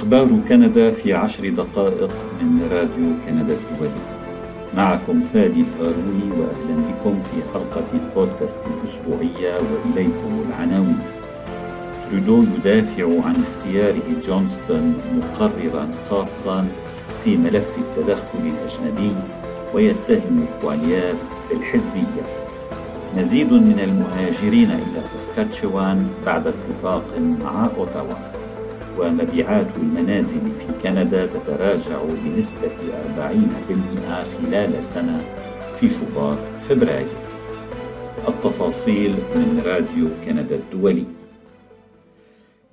أخبار كندا في عشر دقائق من راديو كندا الدولي معكم فادي الهاروني وأهلا بكم في حلقة البودكاست الأسبوعية وإليكم العناوين. ترودو يدافع عن اختياره جونستون مقررا خاصا في ملف التدخل الأجنبي ويتهم بوالياف بالحزبية. مزيد من المهاجرين إلى ساسكاتشوان بعد اتفاق مع أوتاوا. ومبيعات المنازل في كندا تتراجع بنسبة 40% خلال سنة في شباط فبراير. التفاصيل من راديو كندا الدولي.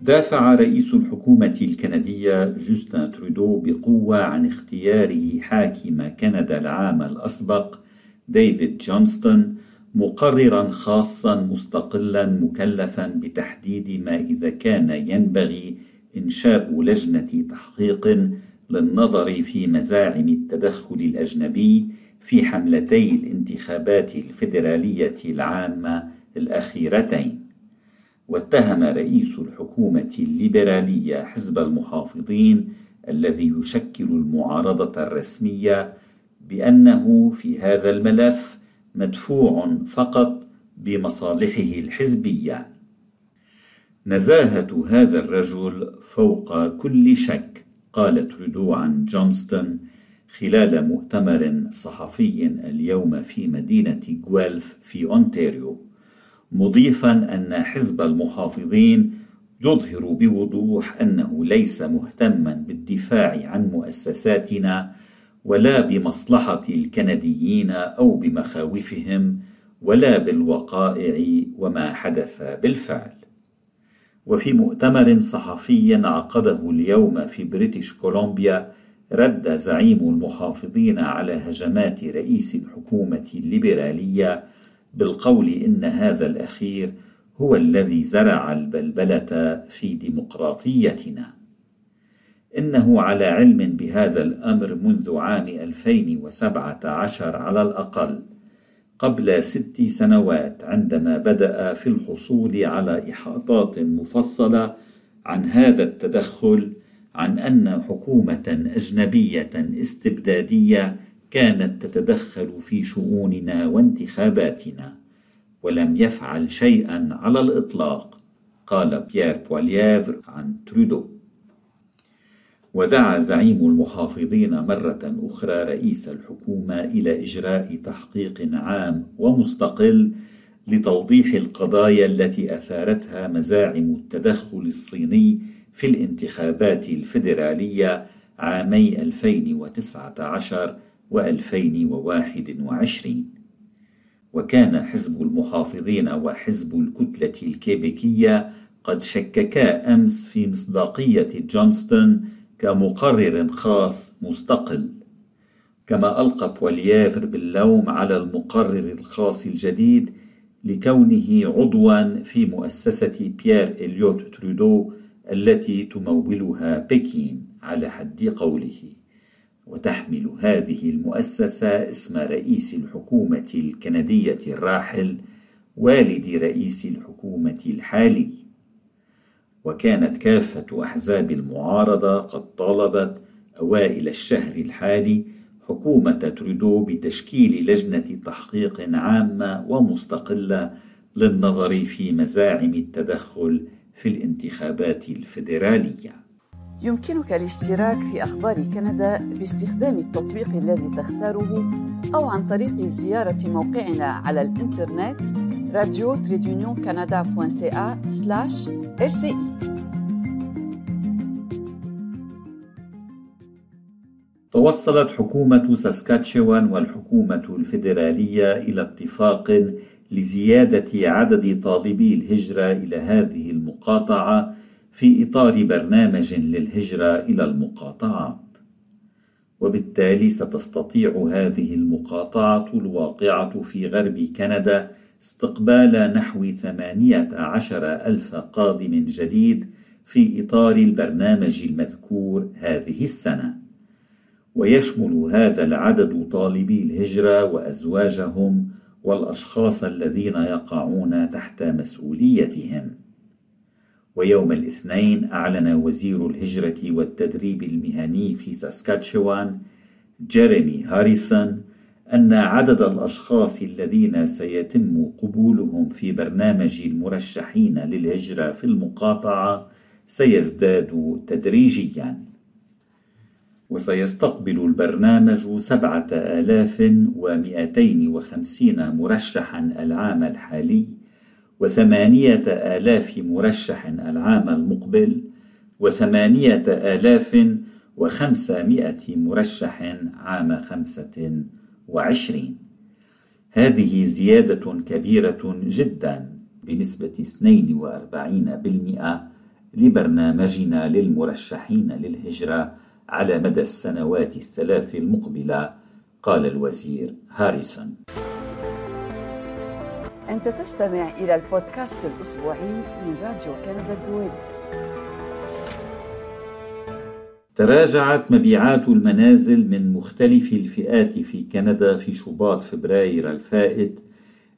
دافع رئيس الحكومة الكندية جوستن ترودو بقوة عن اختياره حاكم كندا العام الأسبق ديفيد جونستون مقررا خاصا مستقلا مكلفا بتحديد ما إذا كان ينبغي إنشاء لجنة تحقيق للنظر في مزاعم التدخل الأجنبي في حملتي الانتخابات الفيدرالية العامة الأخيرتين. واتهم رئيس الحكومة الليبرالية حزب المحافظين الذي يشكل المعارضة الرسمية بأنه في هذا الملف مدفوع فقط بمصالحه الحزبية. نزاهة هذا الرجل فوق كل شك قال ترودو عن جونستون خلال مؤتمر صحفي اليوم في مدينة غويلف في أونتاريو مضيفا أن حزب المحافظين يظهر بوضوح أنه ليس مهتما بالدفاع عن مؤسساتنا ولا بمصلحة الكنديين أو بمخاوفهم ولا بالوقائع وما حدث بالفعل. وفي مؤتمر صحفي عقده اليوم في بريتش كولومبيا رد زعيم المحافظين على هجمات رئيس الحكومة الليبرالية بالقول إن هذا الأخير هو الذي زرع البلبلة في ديمقراطيتنا. إنه على علم بهذا الأمر منذ عام 2017 على الأقل. قبل ست سنوات عندما بدأ في الحصول على إحاطات مفصلة عن هذا التدخل عن أن حكومة أجنبية استبدادية كانت تتدخل في شؤوننا وانتخاباتنا ولم يفعل شيئا على الإطلاق قال بيير بوالييفر عن ترودو. ودعا زعيم المحافظين مرة أخرى رئيس الحكومة إلى إجراء تحقيق عام ومستقل لتوضيح القضايا التي أثارتها مزاعم التدخل الصيني في الانتخابات الفيدرالية عامي 2019 و2021 وكان حزب المحافظين وحزب الكتلة الكيبيكية قد شككا أمس في مصداقية جونستون كمقرر خاص مستقل كما ألقى بوالياف باللوم على المقرر الخاص الجديد لكونه عضوا في مؤسسة بيير إليوت ترودو التي تمولها بكين على حد قوله. وتحمل هذه المؤسسة اسم رئيس الحكومة الكندية الراحل والد رئيس الحكومة الحالي. وكانت كافة أحزاب المعارضة قد طالبت أوائل الشهر الحالي حكومة ترودو بتشكيل لجنة تحقيق عامة ومستقلة للنظر في مزاعم التدخل في الانتخابات الفيدرالية. يمكنك الاشتراك في أخبار كندا باستخدام التطبيق الذي تختاره أو عن طريق زيارة موقعنا على الإنترنت radio-canada.ca/rci. توصلت حكومة ساسكاتشوان والحكومة الفيدرالية إلى اتفاق لزيادة عدد طالبي الهجرة إلى هذه المقاطعة في إطار برنامج للهجرة إلى المقاطعات. وبالتالي ستستطيع هذه المقاطعة الواقعة في غرب كندا استقبال نحو ثمانية عشر ألف قادم جديد في إطار البرنامج المذكور هذه السنة. ويشمل هذا العدد طالبي الهجرة وأزواجهم والأشخاص الذين يقعون تحت مسؤوليتهم ويوم الاثنين أعلن وزير الهجرة والتدريب المهني في ساسكاتشوان جيريمي هاريسون أن عدد الأشخاص الذين سيتم قبولهم في برنامج المرشحين للهجرة في المقاطعة سيزداد تدريجيا. وسيستقبل البرنامج سبعة آلاف ومئتين وخمسين مرشحا العام الحالي وثمانية آلاف مرشح العام المقبل وثمانية آلاف وخمسمائة مرشح عام خمسة وعشرين. هذه زيادة كبيرة جدا بنسبة 42% لبرنامجنا للمرشحين للهجرة على مدى السنوات الثلاث المقبلة قال الوزير هاريسون. أنت تستمع إلى البودكاست الأسبوعي من راديو كندا الدولي. تراجعت مبيعات المنازل من مختلف الفئات في كندا في شباط فبراير الفائت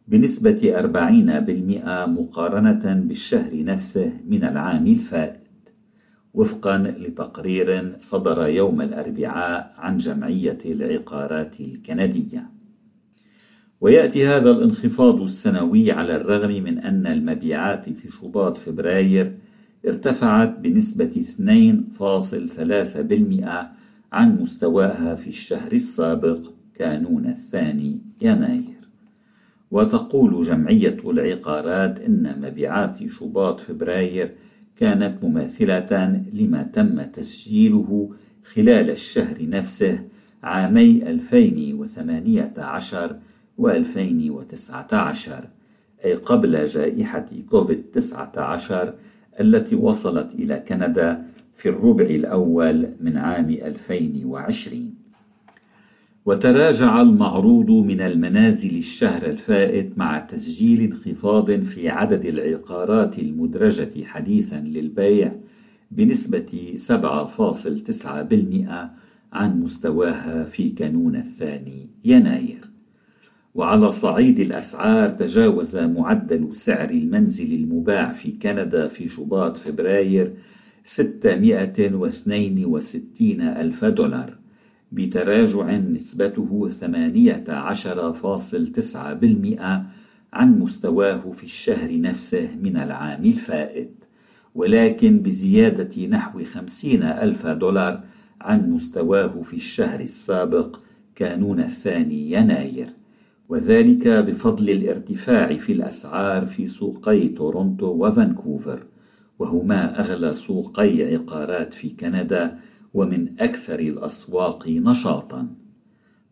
بنسبة 40% مقارنة بالشهر نفسه من العام الفائت وفقا لتقرير صدر يوم الأربعاء عن جمعية العقارات الكندية. ويأتي هذا الانخفاض السنوي على الرغم من أن المبيعات في شباط فبراير ارتفعت بنسبة 2.3% عن مستواها في الشهر السابق كانون الثاني يناير. وتقول جمعية العقارات إن مبيعات شباط فبراير كانت مماثلة لما تم تسجيله خلال الشهر نفسه عامي 2018 و 2019 أي قبل جائحة كوفيد-19 التي وصلت إلى كندا في الربع الأول من عام 2020 وتراجع المعروض من المنازل الشهر الفائت مع تسجيل انخفاض في عدد العقارات المدرجة حديثا للبيع بنسبة 7.9% عن مستواها في كانون الثاني يناير. وعلى صعيد الأسعار تجاوز معدل سعر المنزل المباع في كندا في شباط فبراير 662 ألف دولار بتراجع نسبته 18.9% عن مستواه في الشهر نفسه من العام الفائت ولكن بزيادة نحو 50 ألف دولار عن مستواه في الشهر السابق كانون الثاني يناير. وذلك بفضل الارتفاع في الأسعار في سوقي تورونتو وفانكوفر وهما أغلى سوقي عقارات في كندا ومن أكثر الأسواق نشاطًا.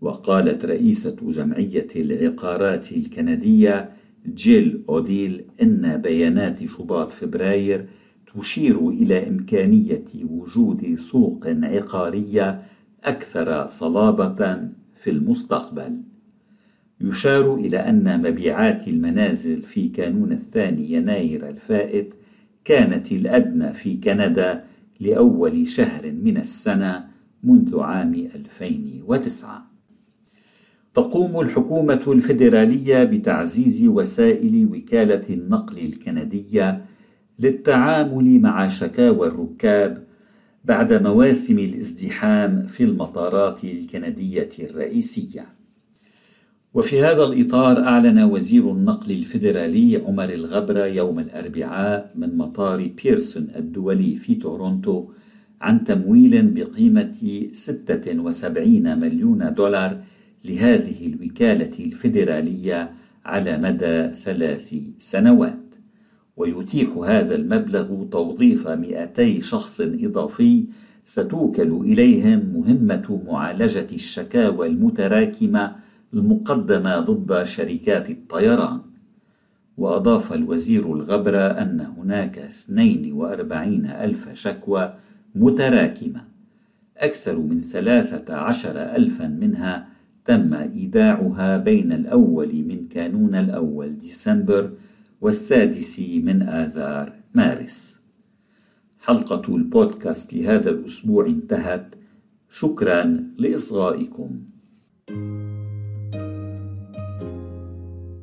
وقالت رئيسة جمعية العقارات الكندية جيل أوديل إن بيانات شباط فبراير تشير إلى إمكانية وجود سوق عقارية أكثر صلابة في المستقبل. يشار إلى أن مبيعات المنازل في كانون الثاني يناير الفائت كانت الأدنى في كندا لأول شهر من السنة منذ عام 2009 تقوم الحكومة الفيدرالية بتعزيز وسائل وكالة النقل الكندية للتعامل مع شكاوى الركاب بعد مواسم الازدحام في المطارات الكندية الرئيسية. وفي هذا الإطار أعلن وزير النقل الفيدرالي عمر الغبرة يوم الأربعاء من مطار بيرسون الدولي في تورونتو عن تمويل بقيمة 76 مليون دولار لهذه الوكالة الفيدرالية على مدى ثلاث سنوات. ويتيح هذا المبلغ توظيف 200 شخص إضافي ستوكل إليهم مهمة معالجة الشكاوى المتراكمة المقدمة ضد شركات الطيران وأضاف الوزير الغبرة أن هناك 42 ألف شكوى متراكمة أكثر من 13 ألفا منها تم إيداعها بين الأول من كانون الأول ديسمبر والسادس من آذار مارس. حلقة البودكاست لهذا الأسبوع انتهت. شكرا لإصغائكم. thank you